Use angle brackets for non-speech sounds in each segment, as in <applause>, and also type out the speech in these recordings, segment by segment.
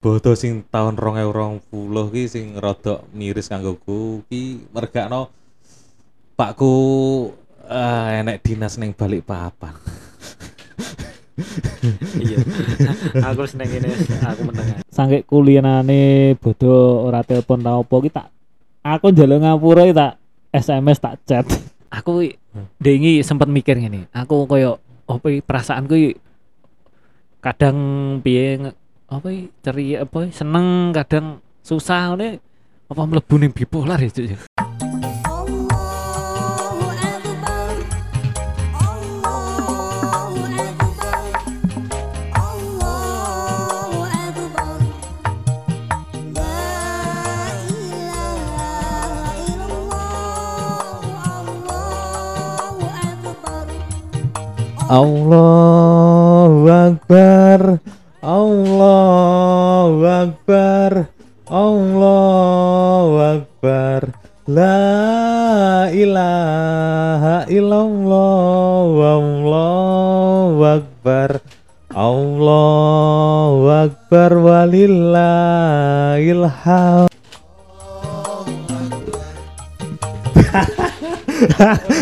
bodo sing tahun 2020 ki sing rada miris kanggo ku ki mergakno pakku eh, enek dinas ning balik papan. <laughs> iya aku seneng ini aku mendengar Sangke kuliahane bodoh ora telepon ta opo ki tak aku njaluk ngapura tak SMS tak chat. aku dengi sempat mikir gini aku koyo apa i, perasaanku kadang piye nge- apa ceria apa seneng kadang susah ngene apa mlebu ning bipolar ya Cuk, ya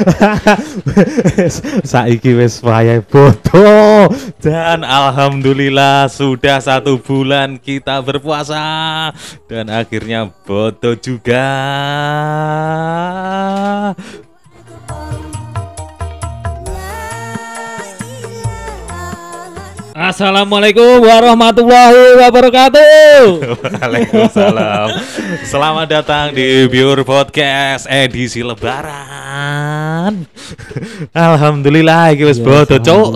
<laughs> Saiki wis wayahe bodo dan alhamdulillah sudah satu bulan kita berpuasa dan akhirnya bodo juga. Assalamualaikum warahmatullahi wabarakatuh. Waalaikumsalam. Selamat datang di Biur Podcast edisi Lebaran. Alhamdulillah iki wis Yes, bodo, Cuk.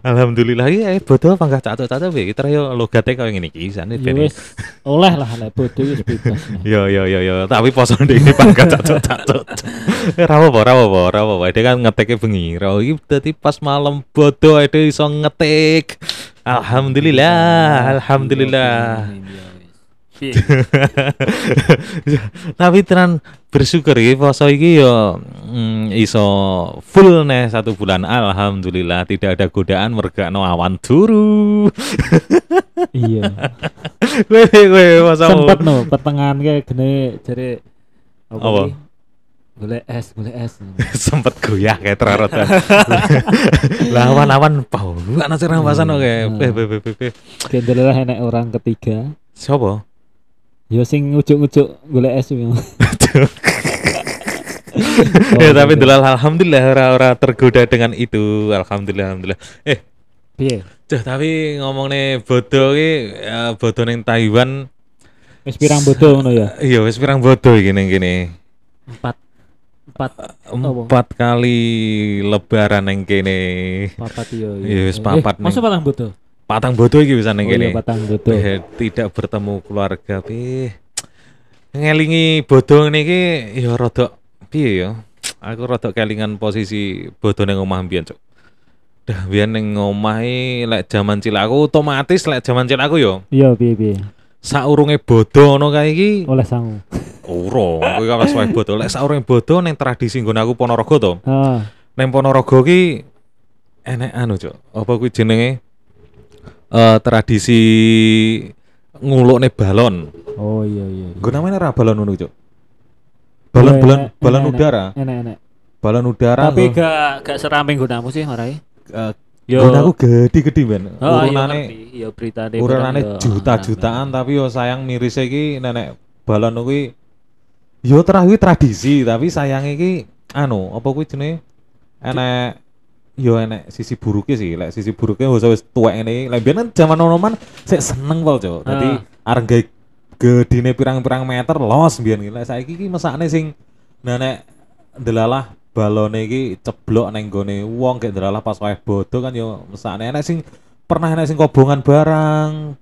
alhamdulillah. Iya eh, bodo panggah cacuk-cacuk iki terus yo logate koyo ngene iki sane Ya ben. wis oleh lah lek bodoh wis bebas. Yo yo yo yo, tapi poso ini panggah cacuk-cacuk. Ra apa ra apa ra apa. Dia kan ngeteke bengi. Ra iki dadi pas malam bodo ide iso ngetik. Alhamdulillah, alhamdulillah. Piye? <laughs> Tapi tenan bersyukur iki poso iki yo mm, iso full nih satu bulan. Alhamdulillah tidak ada godaan mergakno awan turu. <laughs> Iya. Kowe kowe poso. Sempet no pertengahan kayak gini jare apa? Apa? Golek es, golek es. <laughs> sempet goyah kayak terorot <laughs> lawan-lawan pau ana sing rambasan oke Hmm. pe pe pe pe pe Kendel lah enek orang ketiga. siapa Yo sing ujuk-ujuk golek es yo. ya tapi gitu. delal alhamdulillah ora-ora tergoda dengan itu alhamdulillah alhamdulillah eh Piye? Duh, tapi ngomong nih bodoh ki ya, bodoh ning Taiwan Wis pirang bodoh ngono ya? iya wis pirang bodoh iki ning kene empat empat empat kali lebaran ning kene Papat yo. Iya, wis papat nih. Masa palang bodoh? patang bodoh iki bisa ning Oh iya kene patang bodoh. Eh, tidak bertemu keluarga pih ngelingi bodoh niki ya rada piye ya aku rada kelingan posisi bodoh ning omah mbiyen cuk dah biyen ning omah iki lek jaman cilik aku otomatis lek jaman cilik aku yo Iya piye piye. saurunge bodoh ngono kae iki Oleh sangu. Ora kowe kan wis wae bodoh lek saurunge bodoh ning tradisi nggon aku Ponorogo to Ah, Neng Ponorogo ki enek anu cuk apa kuwi jenenge eh tradisi ngulukne balon oh iya iya. iya. Gue namanya ra balon ngono, Cuk. Balon Iya, balon enak, balon enak, udara. Enak-enak. Balon udara. tapi nggo- gak gak seraming gunamu sih marai eh, yo nggon aku gede-gede ben. oh iya Urunane yo berita urunane juta-jutaan tapi yo sayang miris iki nenek balon kuwi yo terah kuwi tradisi tapi sayang iki anu apa kuwi jenenge enek yo enek sisi buruknya sih lek sisi buruknya wis wis tuwek ngene iki. lek biyen kan zaman onoman sik seneng pol Cuk. Dadi areng gawe gedine pirang-pirang meter los biyen iki. Lek saiki iki mesakne sing nenek delalah balone iki ceblok neng gone wong kayak delalah pas wae bodoh kan yo mesakne enek sing pernah enek sing kobongan barang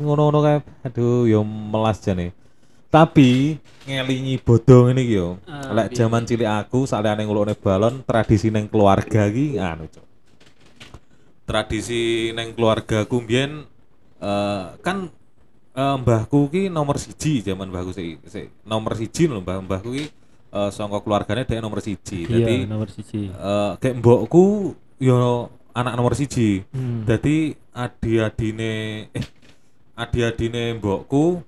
ngono-ngono kae aduh yo melas jane tapi ngelingi bodoh ngene iki yo Ah, lek iya. jaman cilik aku saliyane ngulukne balon tradisi neng keluarga iki anu Cuk. tradisi neng keluarga ku mbiyen eh, kan eh, mbahku ki nomor siji zaman mbahku sik sik nomor siji lho mbah mbahku ki eh, saka keluargane dhek nomor siji dadi Iya, nomor siji. eh kayak mbokku yo anak nomor siji Hmm. jadi adi-adine eh adi-adine mbokku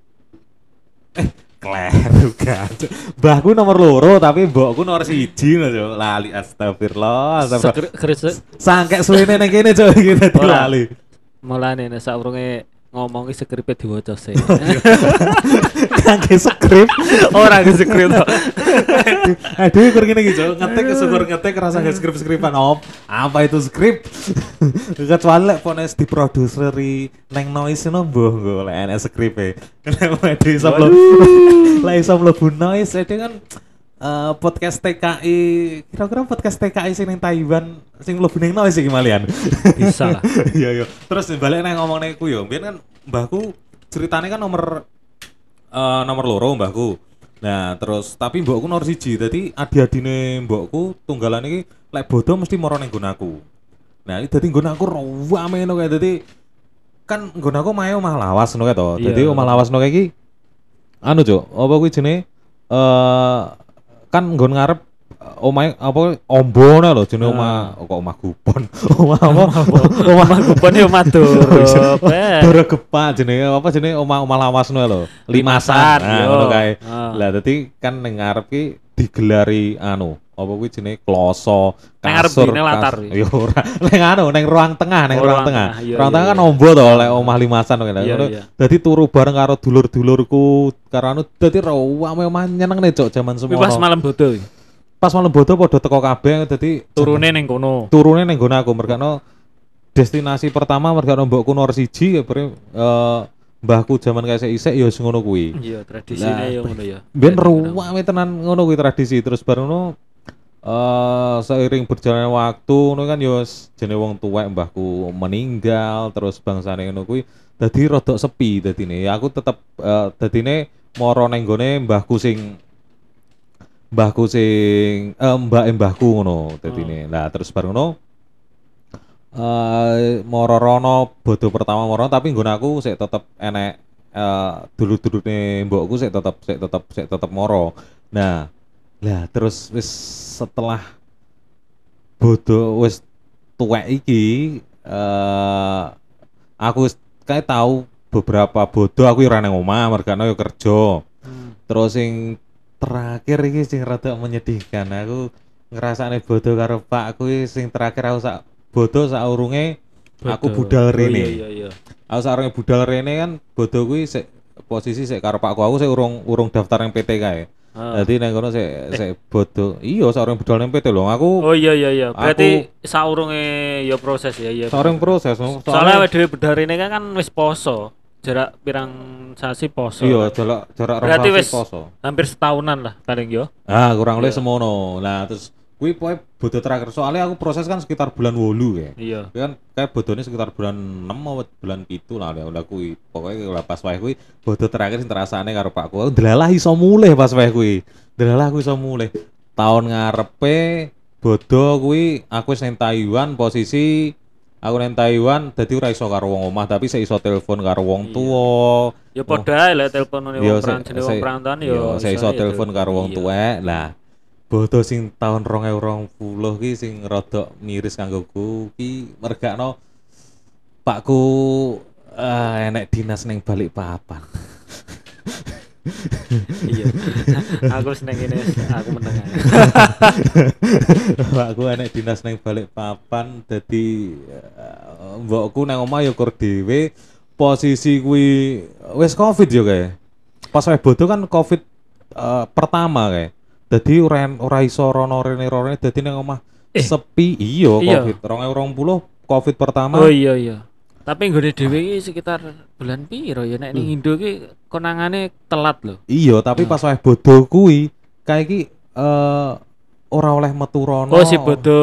eh kleru kan. Mbahku nomor loro tapi mbokku nomor siji lho, Cuk. Lali astagfirullah. astagfirullah. Sangkek suwene ning kene Cuk Ora. lali. Mulane nek saurunge ngomong ki skripe diwaca sih. Kangge skrip. Ora ke skrip to. Aduh, kur gini gitu, ngetik syukur ngetik rasa nggak skrip skripan om. Apa itu skrip? <laughs> Kecuali lek pones diproduseri neng noise no boh gue lek enek skrip e. <laughs> Lek di iso mlebu, lek iso mlebu noise itu kan eh, podcast TKI kira-kira podcast TKI sing ning Taiwan sing mlebu ning noise iki malian. Bisa lah. <laughs> Iya iya. Terus balik nang ngomong nang iku yo, mbiyen kan mbahku ceritanya kan nomor eh, nomor loro mbahku. Nah, terus tapi mbokku nomor siji. Dadi adi-adine mbokku tunggalan iki lek bodo mesti moro ning nggon aku. Nah, iki dadi nggon aku rame ngono kae dadi kan nggon aku mae omah lawas ngono kae to. Dadi Iya. omah lawas ngono kae iki anu, Cuk, apa kuwi jenenge eh kan nggon ngarep eh, omahe apa ombone lho jenenge omah kok omah kupon. <laughs> omah apa? omah <laughs> Kupon yo matur. <laughs> Dora gepak jenenge apa jenenge omah-omah lawas ngono lho. Limasan. Nah, ngono kae. Ah. Lah dadi kan ning ngarep ki digelari anu, apa kuwi jenenge kloso, kasur. di, nang latar. Yo ora. <laughs> Ning anu, ning ruang tengah, ning Oh, ruang ruang tengah. tengah, iya, Ruang iya, tengah kan iya. ombo to lek omah limasan ngono. Iya, iya. Dadi turu bareng karo dulur-dulurku karo anu dadi rawame omah nyeneng nih cok jaman Kuwi pas malam bodo. Pas malam bodo padha teko kabeh dadi Turune ning kono. turune ning nggon aku mergano destinasi pertama mergano mbokku nomor siji ya bere eh, mbahku zaman kayak isek ya ngono kuwi. Iya, tradisine Lah, yo ngono ya. Ben ruwame tenan ngono kuwi tradisi terus bareng ngono eh seiring berjalannya waktu ngono kan yo jenenge wong tuwek mbahku meninggal terus bangsane ngono kuwi dadi rada sepi dadine. Ya aku tetep eh, dadine moro ning gone mbahku sing mbahku sing eh, mbak mbahku ngono dadine. Lah terus bareng ngono eh moro rono bodo pertama moro tapi nggon aku sik tetep enek eh dulu-dulune mbokku sik tetep sik tetep sik tetep moro. Nah, lah terus wis setelah bodo wis tuwek iki eh aku kae tahu beberapa bodo aku ora nang omah mergane yo kerja. Hmm. Terus sing terakhir iki sing rada menyedihkan aku ngerasane bodo karo Pak kuwi sing terakhir aku sak bodo sak urunge aku budal Oh, rene. Iya iya iya. Aku sak urunge budal rene kan bodo kuwi sik posisi sik karo pakku aku sik urung urung daftar yang PT kae. Dadi nang kono sik sik bodo. Iya sak urunge budal yang PT lho. Aku Oh iya iya iya. Berarti saurunge ya proses ya iya. sak urung proses. Soalnya awake dhewe bedharine kan kan wis poso. Jarak pirang sasi poso. iya jarak jarak rong Berarti sasi poso. hampir setahunan lah paling yo. Ah, kurang lebih Iya. semono. Nah, terus kuwi pokoke bodo terakhir. Soalnya aku proses kan sekitar bulan 8 ya. Iya. Kuwi kan kayak bodone sekitar bulan 6 atau bulan 7 lah ya udah kuwi. Pokoknya kalau pas wae kuwi bodo terakhir sing terasane karo Pakku. Aku Delalah iso mulih pas wae kuwi. Delalah aku iso mulih. Tahun ngarepe bodo kuwi aku wis ning Taiwan posisi aku ning Taiwan dadi ora iso karo wong omah tapi saya iso telepon karo wong Iya. tuwa. Ya padha ae lek telepon wong se- jenenge wong perantauan yo, yo. saya iso telepon karo wong Iya. tuwek. Lah, bodo sing tahun 2020 ki sing rada miris kanggo ku ki mergakno Pakku eh, enek dinas ning Balikpapan. Iya. aku seneng ini aku meneng ae. Pakku enek dinas ning Balikpapan dadi eh, mbokku nang omah ya kur dhewe posisi kuwi wis Covid yo kae. Pas wae bodo kan Covid eh, pertama kae. Dadi ora ora iso rono rene rene dadi nang omah Eh, sepi iya iya. Covid 2020 Covid pertama. Oh iya iya. Tapi nggone dhewe iki sekitar bulan piro ya nek ning Indo ki konangane telat lho. Iya, tapi pas wae bodo kuwi kayak iki eh ora oleh metu rono. Oh si bodo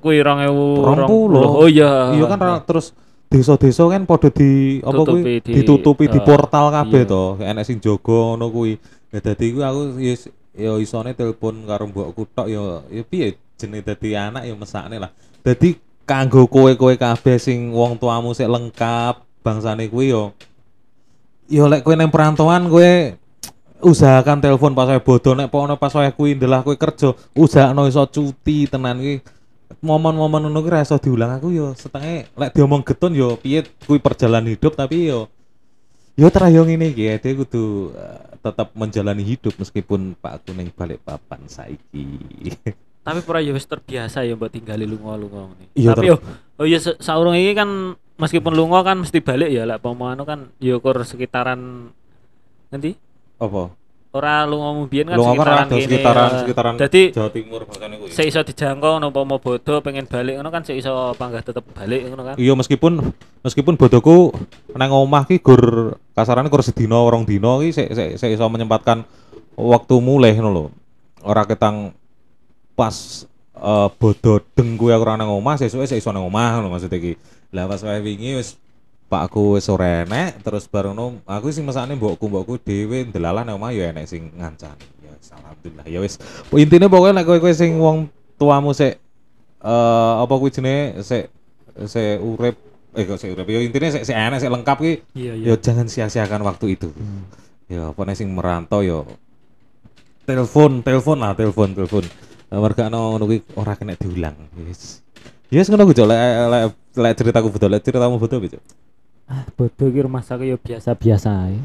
kuwi 2020. 20. Oh iya. Iya kan ra- terus desa-desa kan padha di apa kuwi di- ditutupi di eh, portal kabeh iya. to. Enek sing jaga ngono kuwi. Ya dadi kuwi aku ya s- ya isone telepon karo mbokku tok ya ya piye jenenge dadi anak ya mesakne lah. Dadi kanggo kowe-kowe kabeh sing wong tuamu sik lengkap bangsane kuwi yo yo lek kowe nang perantauan kowe usahakan telepon pas wae bodo nek pokoke pas wae kuwi ndelah kowe kerja usahakno iso cuti tenan kuwi momen-momen ngono kuwi iso diulang aku yo setengah lek diomong getun yo piye kuwi perjalanan hidup tapi yo yo terakhir ini dia kudu eh, tetap menjalani hidup meskipun Pak aku balik papan saiki. <laughs> Tapi pura ya wis terbiasa ya mbok tinggali lunga-lunga ngene. Iya, Tapi yo oh ya sa- saurung iki kan meskipun lunga kan mesti balik ya lek pomo anu kan yo kur sekitaran nanti Apa? Ora lunga mbiyen kan Lu kan sekitaran kene. sekitaran ya. sekitaran Dadi Jawa Timur kuwi. sik iso dijangkau no pomo bodo pengen balik ngono kan sik iso panggah tetep balik ngono kan. Iya meskipun meskipun bodoku nang omah ki gur kasarane gur sedina orang dina ki sik sik sik iso menyempatkan waktu mulai ngono lho. Ora ketang pas eh bodo deng kuwi aku ora nang omah sesuke sik iso nang omah ngono maksud iki. Lah pas wae wingi wis pakku wis ora enek terus bareng ngono aku sing mesakne mbokku mbokku dhewe ndelalah nang omah ya enek sing ngancani. Ya alhamdulillah ya wis. Intine pokoknya nek kowe-kowe sing wong tuamu sik eh apa kuwi jenenge sik sik urip eh kok sik urip ya intine sik sik enek sik lengkap ki Iya ya jangan sia-siakan waktu itu. Ya apa nek sing merantau ya telepon, telepon lah, telepon, telepon. Warga ono ngono kuwi ora kena diulang. Yes. Yes ngono kuwi Cok. lek lek ceritaku betul, lek ceritamu betul Cok. Ah, bodoh ki rumah sakit ya biasa-biasa ae.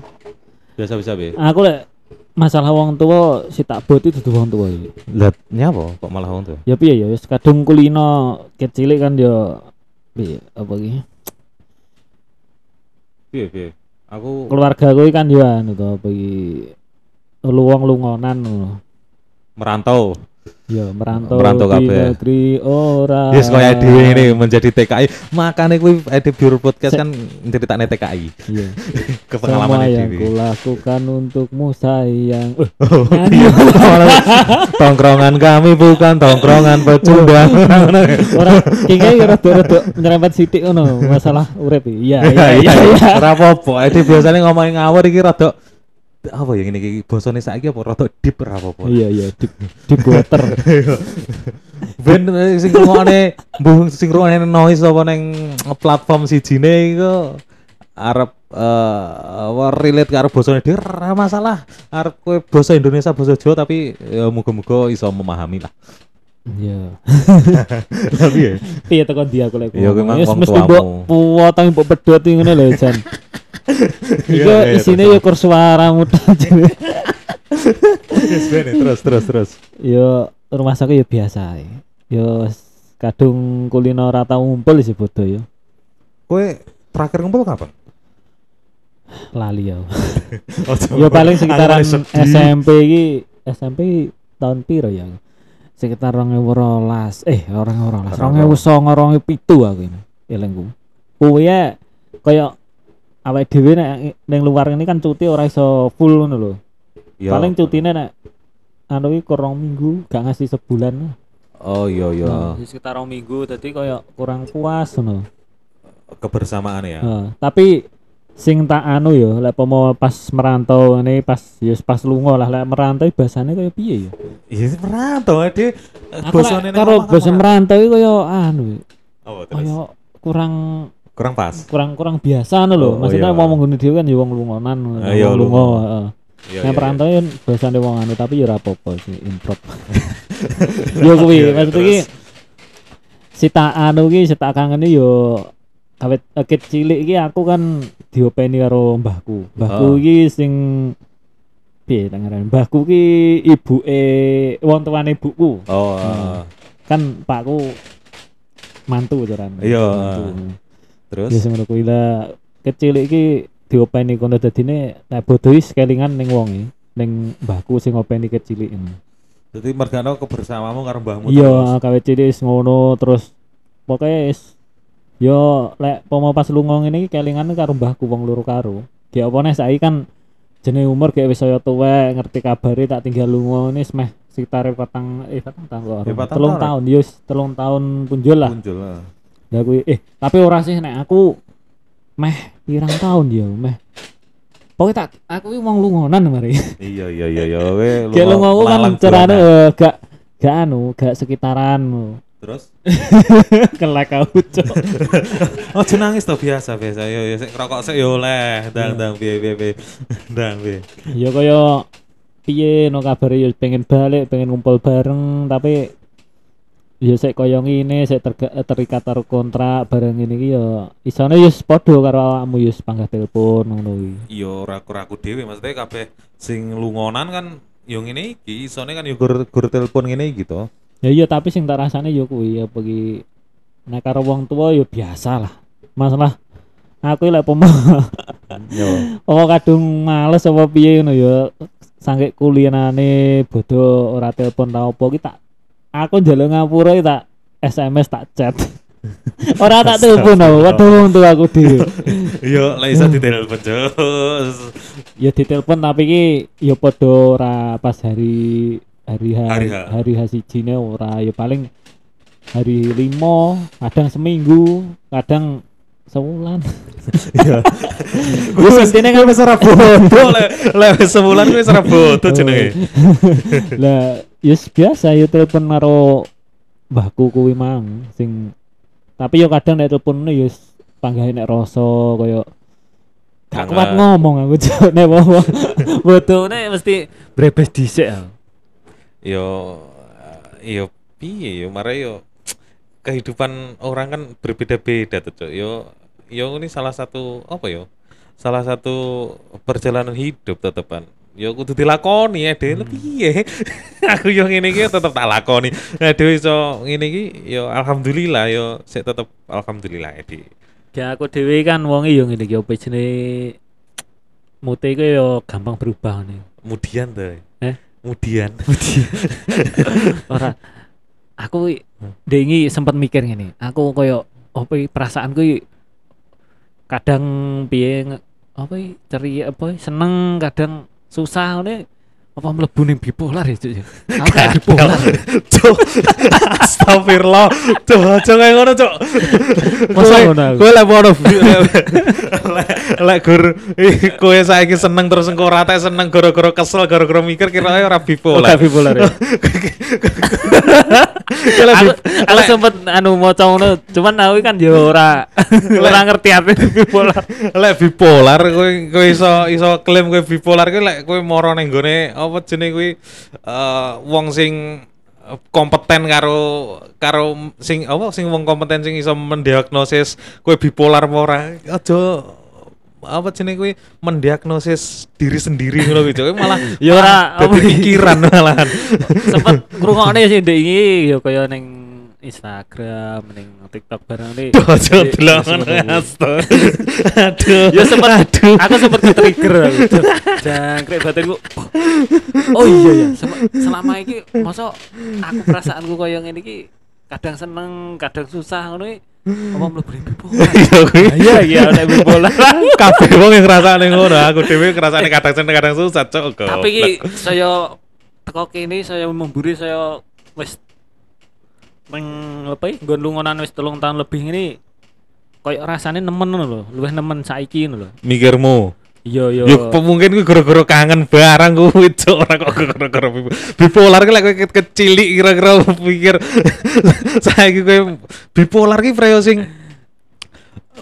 Biasa bisa be. Aku lek masalah wong tua si tak bot itu dudu wong tua iki. Lah nyapa kok malah ngono tuh? Ya piye ya wis kadung kulino kecil kan ya piye apa iki? Piye piye? Aku Keluarga kuwi kan ya anu to apa iki luwong lungonan ngono. merantau. Ya merantau, Merantau di negeri ora. Yes kaya dhewe ini menjadi TKI. Makane kuwi Edi Biur Podcast kan ceritane TKI. Iya. <laughs> Ke Semua pengalaman yang dhewe. kulakukan untukmu sayang. Iya. <laughs> tongkrongan kami bukan tongkrongan pecundang. Ora kayaknya rada-rada <laughs> nyerempet sithik ngono masalah urip iki. Iya iya iya. iya. Ora apa-apa. Edi biasanya ngomongin ngawur iki rada apa ya ngene iki basane saiki apa rada deep ora apa-apa. Iya iya di di water. <laughs> Ben sing ngrungokne mbuh sing noise apa ning platform sijine iku arep apa relate karo basane dhewe ora masalah. Arep kowe basa Indonesia basa Jawa tapi ya muga-muga iso memahami lah. Iya. <laughs> Tapi ya Piye tekan dia aku lek. Iya, kuwi ngomong. mang Wis wong mesti tuamu. mbok potong mbok pedhot ngono lho Jan. <laughs> <laughs> Iya, iya, isine terus, ya kur suaramu tok. <laughs> Yes, terus terus terus. Yo rumah sakit ya biasa. Yo kadung kulino rata ngumpul sih bodoh yo. Kowe terakhir ngumpul kapan? Lali yo. <laughs> Oh, Yo paling sekitaran. SMP iki SMP tahun piro ya? Sekitar 2012. Eh, orang 2012. 2009 2007 aku ini. Elengku. Kuwi ya kaya awake dhewe nek ning luar ini kan cuti ora iso full ngono lho. Iya. Paling cutine nek anu iki kurang minggu, gak ngasih sebulan. Oh iya iya. Nah. Sekitar rong minggu Dadi kaya kurang puas ngono. Kebersamaan ya. Heeh, tapi sing tak anu yo lek pomo pas merantau ini pas yo pas lunga lah lek merantau bahasane kaya piye yo. Iya merantau ade. Lek karo basa merantau iki kaya anu Oh, terus. kaya kurang Kurang pas. kurang kurang biasa anu lho. Oh, Maksudnya iya. mau ngene dhewe kan yo wong lungonan, Ah, iya, wong lunga, lunga. heeh. Iya, Nah, iya, perantau kan bahasane wong anu tapi yo ora apa-apa sih improv. <laughs> yo kuwi Iya, iya, maksud terus. iki si tak anu ki si tak kangen yo awet awet cilik iki aku kan diopeni karo mbahku. Mbahku Oh. iki sing piye tak ngarani? Mbahku ki ibuke wong tuane ibuku. Oh. Hmm. Kan pakku mantu carane. Iya. Terus Ya semono kuwi lah kecil iki diopeni kono dadine nek bodoh is kelingan ning wong iki. Ning mbahku sing ngopeni kecil iki. jadi mergano kebersamamu karo mbahmu terus. Iya, kawe cilik wis ngono terus pokoknya wis yo lek pomo pas lunga ngene iki kelingan karo mbahku wong loro karo. Ki apa nek saiki kan jenenge umur kayak wis saya tuwek ngerti kabare tak tinggal lunga ini meh sekitar patang eh patang tahun. Ya, patang telung tahun. yo wis telung tahun punjul lah. Muncul. ah. Lah eh tapi ora sih nek aku meh pirang tahun dia meh. Pokoknya tak aku wong lungonan mari. Iya iya iya iya. Kowe Kayak lunga aku kan carane eh, gak gak anu, gak sekitaran. Terus <laughs> Kelek aku cok. <laughs> Oh nangis to biasa biasa yo yo sik rokok sik yo oleh ndang ndang piye piye piye. <laughs> Ndang piye. Ya kaya piye no kabare ya pengen balik, pengen ngumpul bareng tapi ya sik kaya ngene sik terga- terikat karo kontrak bareng ngene iki ya isane ya padha karo awakmu ya panggah telepon ngono kuwi. Yo ora aku dhewe maksudnya kabeh sing lungonan kan yo ngene iki isone kan yo gur gur telepon ngene iki to. Ya iya tapi sing tak rasane ya kuwi apa ki nek karo wong tua ya biasa lah. Masalah aku lek pomo <laughs> Yo. kadung males apa piye ngono ya sangke kuliahane bodoh ora telepon ta apa ki tak aku njaluk ngapura tak SMS tak chat. <laughs> ora tak telepon aku, waduh untuk aku dhewe. <laughs> Yo lek iso ditelepon jos. ya ditelepon tapi ki ya padha ora pas hari hari Hari hari H sijine ora ya paling hari limo kadang seminggu kadang sebulan Iya. <laughs> wis intine kan wis ora <laughs> bodoh lek lek wis sebulan wis ora bodoh jenenge. <laughs> lah ya biasa ya telepon karo mbahku kuwi mang sing tapi yo kadang nek telepon wis panggahe nek rasa kaya gak kuat ngomong aku nek wong Botone mesti brebes dhisik. Yo yo piye yo mare yo kehidupan orang kan berbeda-beda tuh Cuk. Yo yo ini salah satu apa yo? Salah satu perjalanan hidup tetepan. Yo kudu dilakoni ya dhewe piye. <laughs> Aku yo ngene iki tetep tak lakoni. Nah dhewe iso ngene iki yo alhamdulillah yo sik tetep alhamdulillah ya di. Ya aku dhewe kan wonge yo ngene iki opo jenenge mute iku yo gampang berubah nih. Kemudian tuh. Eh? Kemudian. <laughs> Ora aku dengi sempat mikir ngene. Aku koyo apa perasaanku kadang piye apa ceria apa seneng kadang susah ngene apa mlebu ning bipolar ya Cuk, ya? Aku bipolar. Cuk. Astagfirullah. Cuk, aja kayak ngono, Cuk. Masa ngono aku? Kowe lek ono lek gur kowe saiki seneng terus engko ora tek seneng gara-gara kesel gara-gara mikir kira ora bipolar. gak bipolar ya aku sempet anu maca ngono, cuman aku kan yo ora ora ngerti apa bipolar. lek bipolar kowe kowe iso iso klaim kowe bipolar kowe lek kowe moro ning gone apa jenenge kuwi eh wong sing kompeten karo karo sing apa sing wong kompeten sing iso mendiagnosis kowe bipolar apa ora. Aja apa jenenge kuwi mendiagnosis diri sendiri ngono kuwi Cuk. malah Ya ora, pikiran malahan. Sempet ngrungokne sih ndek iki yo kaya ning Instagram, ning TikTok barang nih. Duh, aja ya sempet- astaga. aduh Ya sempet aku sempet ke-trigger aku. Jangkrik batinku. Oh iya ya, selama iki masa aku perasaanku kaya ngene iki kadang seneng, kadang susah ngono iki. Apa mlebu bipolar? <laughs> iya kuwi Iya iya nek bipolar. <laughs> kabeh wong yang ngrasakne ngono aku dhewe ngrasakne kadang seneng kadang susah cok Tapi iki saya teko kene saya memburi saya wis nang apa iki nggon lungonan wis telung tahun lebih ini koyo rasane nemen lho, luwih nemen saiki lho. mikirmu Iya iya. Yuk mungkin gue gara-gara kangen barang gue cok ora kok gara-gara bipo- bipolar ki lek kowe ke- kecilik kira-kira pikir <laughs> saiki kowe bipolar ki freo sing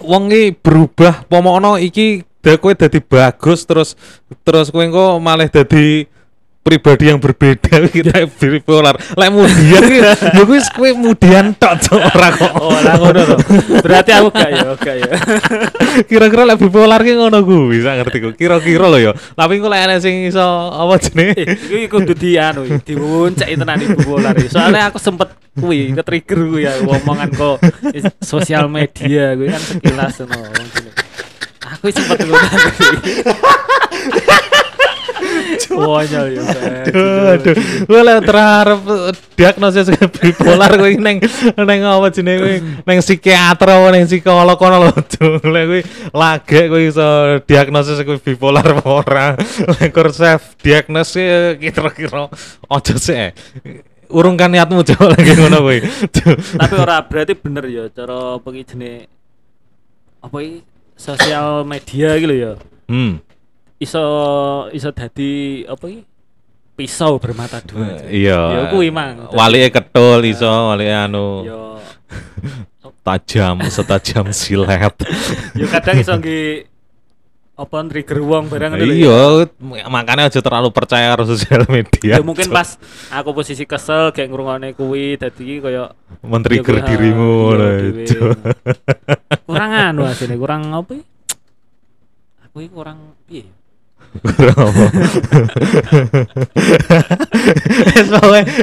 wong berubah pomono iki da kowe dadi bagus terus terus kowe engko malah dadi pribadi yang berbeda <laughs> kita bipolar lek mudian ki ya kuwi kowe mudian tok <laughs> ora kok Oh, lah ngono to. Berarti aku gak ya, gak ya. <laughs> kira-kira lek bipolar ki ngono kuwi sak ngerti ku kira-kira lho ya tapi engko lek ana sing iso apa jenenge Eh, iki kudu di anu, diwoncek tenan iki. Soalnya aku sempet kuwi ke-trigger kuwi ya omongan kok sosial media kuwi kan sekilas ngono. Aku sempet ngono. Wonyol ya. aduh aduh. gue lek terharap eh, diagnosis bipolar gue neng neng apa jenenge gue neng psikiater apa neng psikolog kono lho Cuk. lek gue lagi gue iso diagnosis gue bipolar apa ora. Lek kur self diagnosis kira-kira ojo sih urungkan niatmu coba lagi ngono gue Tapi ora berarti bener ya cara apa iki jenenge apa iki? Sosial media lho ya. hmm Iso iso dadi apa iki pisau bermata dua. iya Ya kuwi mang. wali ketul iso wali anu Yo <laughs> tajam setajam <laughs> silet yo kadang iso nggih apa trigger wong barang ngono ya. Iya, makanya aja terlalu percaya karo sosial media. Ya mungkin pas aku posisi kesel kayak ngrungokne kuwi dadi koyo men-trigger ya dirimu ah, ngono. iya, kurang anu asine kurang apa ya? Aku iki kurang piye? Apa?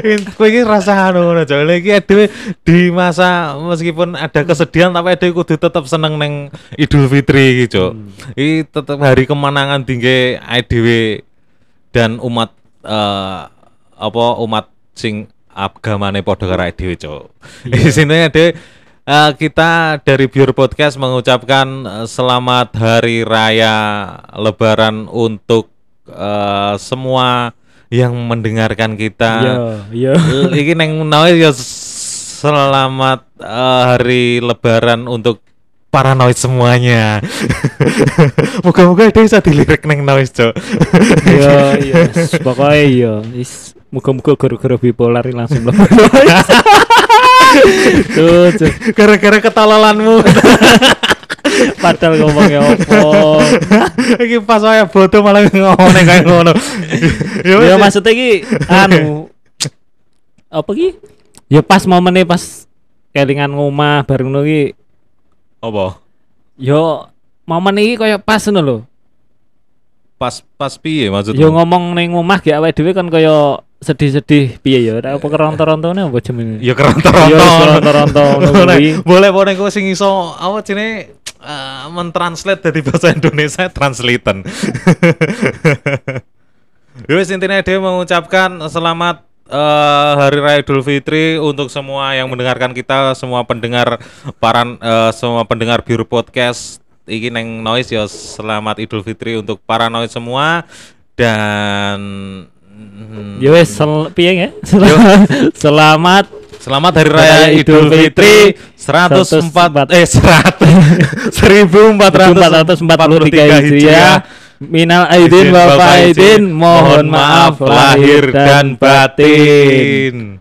Wis kowe iki rasa anu ngono. Lha iki dhewe di masa meskipun ada kesedihan tapi dhewe kudu tetep seneng neng Idul Fitri iki, Cuk. Hmm. Iki tetep hari kemenangan tinggi dhewe dan umat eh, apa umat sing agamane padha karo dhewe, Cuk. Di sini ada eh, kita dari Biur Podcast mengucapkan eh, selamat hari raya Lebaran untuk eh, semua yang mendengarkan kita. Iya, iya. Iki neng noise ya selamat eh, hari Lebaran untuk para noise semuanya. <laughs> Moga-moga dia bisa dilirik neng noise, Cok. Iya, iya. Pokoknya iya. Is muga-muga gara-gara bipolar ini langsung <laughs> loh. Tuh. Gara-gara ketololanmu. <laughs> padahal ngomongnya opo. Iki pas saya bodoh malah ngomongnya kayak ngono. <laughs> Ya, Ya maksudnya ki anu apa ki? Ya pas momennya pas kelingan ngomah bareng ngono ki apa? yo momen iki koyo pas ngono lho. Pas pas piye maksudmu? Yo ngomong ning omah ge awake dhewe kan koyo sedih-sedih piye ya? Ora apa keronto-rontone apa jenenge? Ya keronto-ronto <laughs> ngono Boleh, boleh kok sing iso apa jenenge eh, mentranslate dari bahasa Indonesia <laughs> translaten. <laughs> Ya wis intinya dia mengucapkan selamat eh, Hari Raya Idul Fitri untuk semua yang mendengarkan kita, semua pendengar para eh, semua pendengar Biru Podcast. Iki neng noise ya selamat Idul Fitri untuk para noise semua dan hmm, Ya wis sel- piye <laughs> ya? <laughs> Selamat, selamat Hari Raya Idul Fitri 104 eh 100 1443 <laughs> Hijriah. Minal aidin wal izin, mohon maaf lahir dan batin.